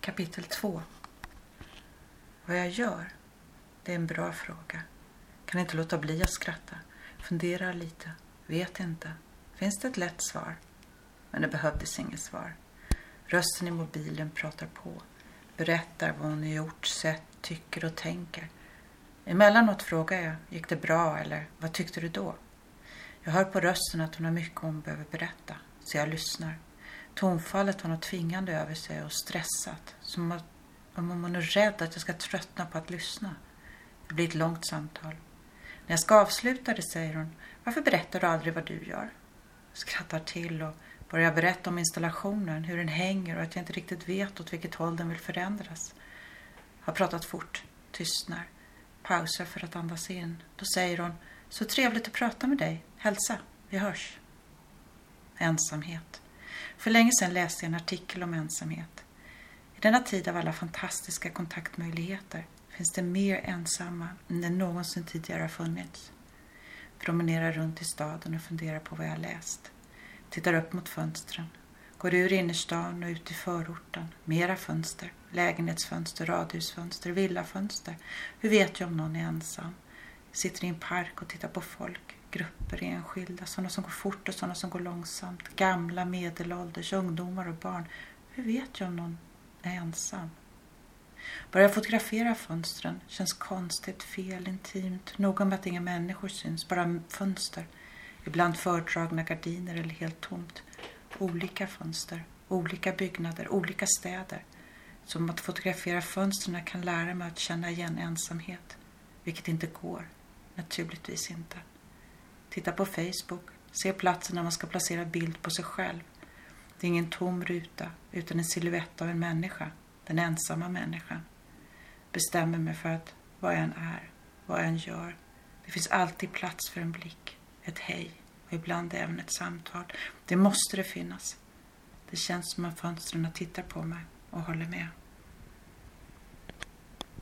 Kapitel 2 Vad jag gör? Det är en bra fråga. Kan inte låta bli att skratta. Funderar lite. Vet inte. Finns det ett lätt svar? Men det behövdes inget svar. Rösten i mobilen pratar på. Berättar vad hon har gjort, sett, tycker och tänker. Emellanåt frågar jag, gick det bra eller vad tyckte du då? Jag hör på rösten att hon har mycket hon behöver berätta, så jag lyssnar. Tonfallet har något tvingande över sig och stressat. Som om hon är rädd att jag ska tröttna på att lyssna. Det blir ett långt samtal. När jag ska avsluta det säger hon Varför berättar du aldrig vad du gör? Jag skrattar till och börjar berätta om installationen, hur den hänger och att jag inte riktigt vet åt vilket håll den vill förändras. Har pratat fort, tystnar, pausar för att andas in. Då säger hon Så trevligt att prata med dig. Hälsa, vi hörs. Ensamhet. För länge sedan läste jag en artikel om ensamhet. I denna tid av alla fantastiska kontaktmöjligheter finns det mer ensamma än det någonsin tidigare har funnits. Promenerar runt i staden och funderar på vad jag läst. Tittar upp mot fönstren. Går ur innerstan och ut i förorten. Mera fönster. Lägenhetsfönster, radhusfönster, villafönster. Hur vet jag om någon är ensam? Sitter i en park och tittar på folk grupper enskilda, sådana som går fort och sådana som går långsamt, gamla, medelålders, ungdomar och barn. Hur vet jag om någon är ensam? Börjar fotografera fönstren känns konstigt, fel, intimt, noga med att inga människor syns, bara fönster. Ibland fördragna gardiner eller helt tomt. Olika fönster, olika byggnader, olika städer. Som att fotografera fönstren kan lära mig att känna igen ensamhet, vilket inte går. Naturligtvis inte. Titta på Facebook. Se platsen där man ska placera bild på sig själv. Det är ingen tom ruta utan en siluett av en människa. Den ensamma människan. Bestämmer mig för att vad jag än är, vad jag än gör. Det finns alltid plats för en blick, ett hej och ibland även ett samtal. Det måste det finnas. Det känns som att fönstren tittar på mig och håller med.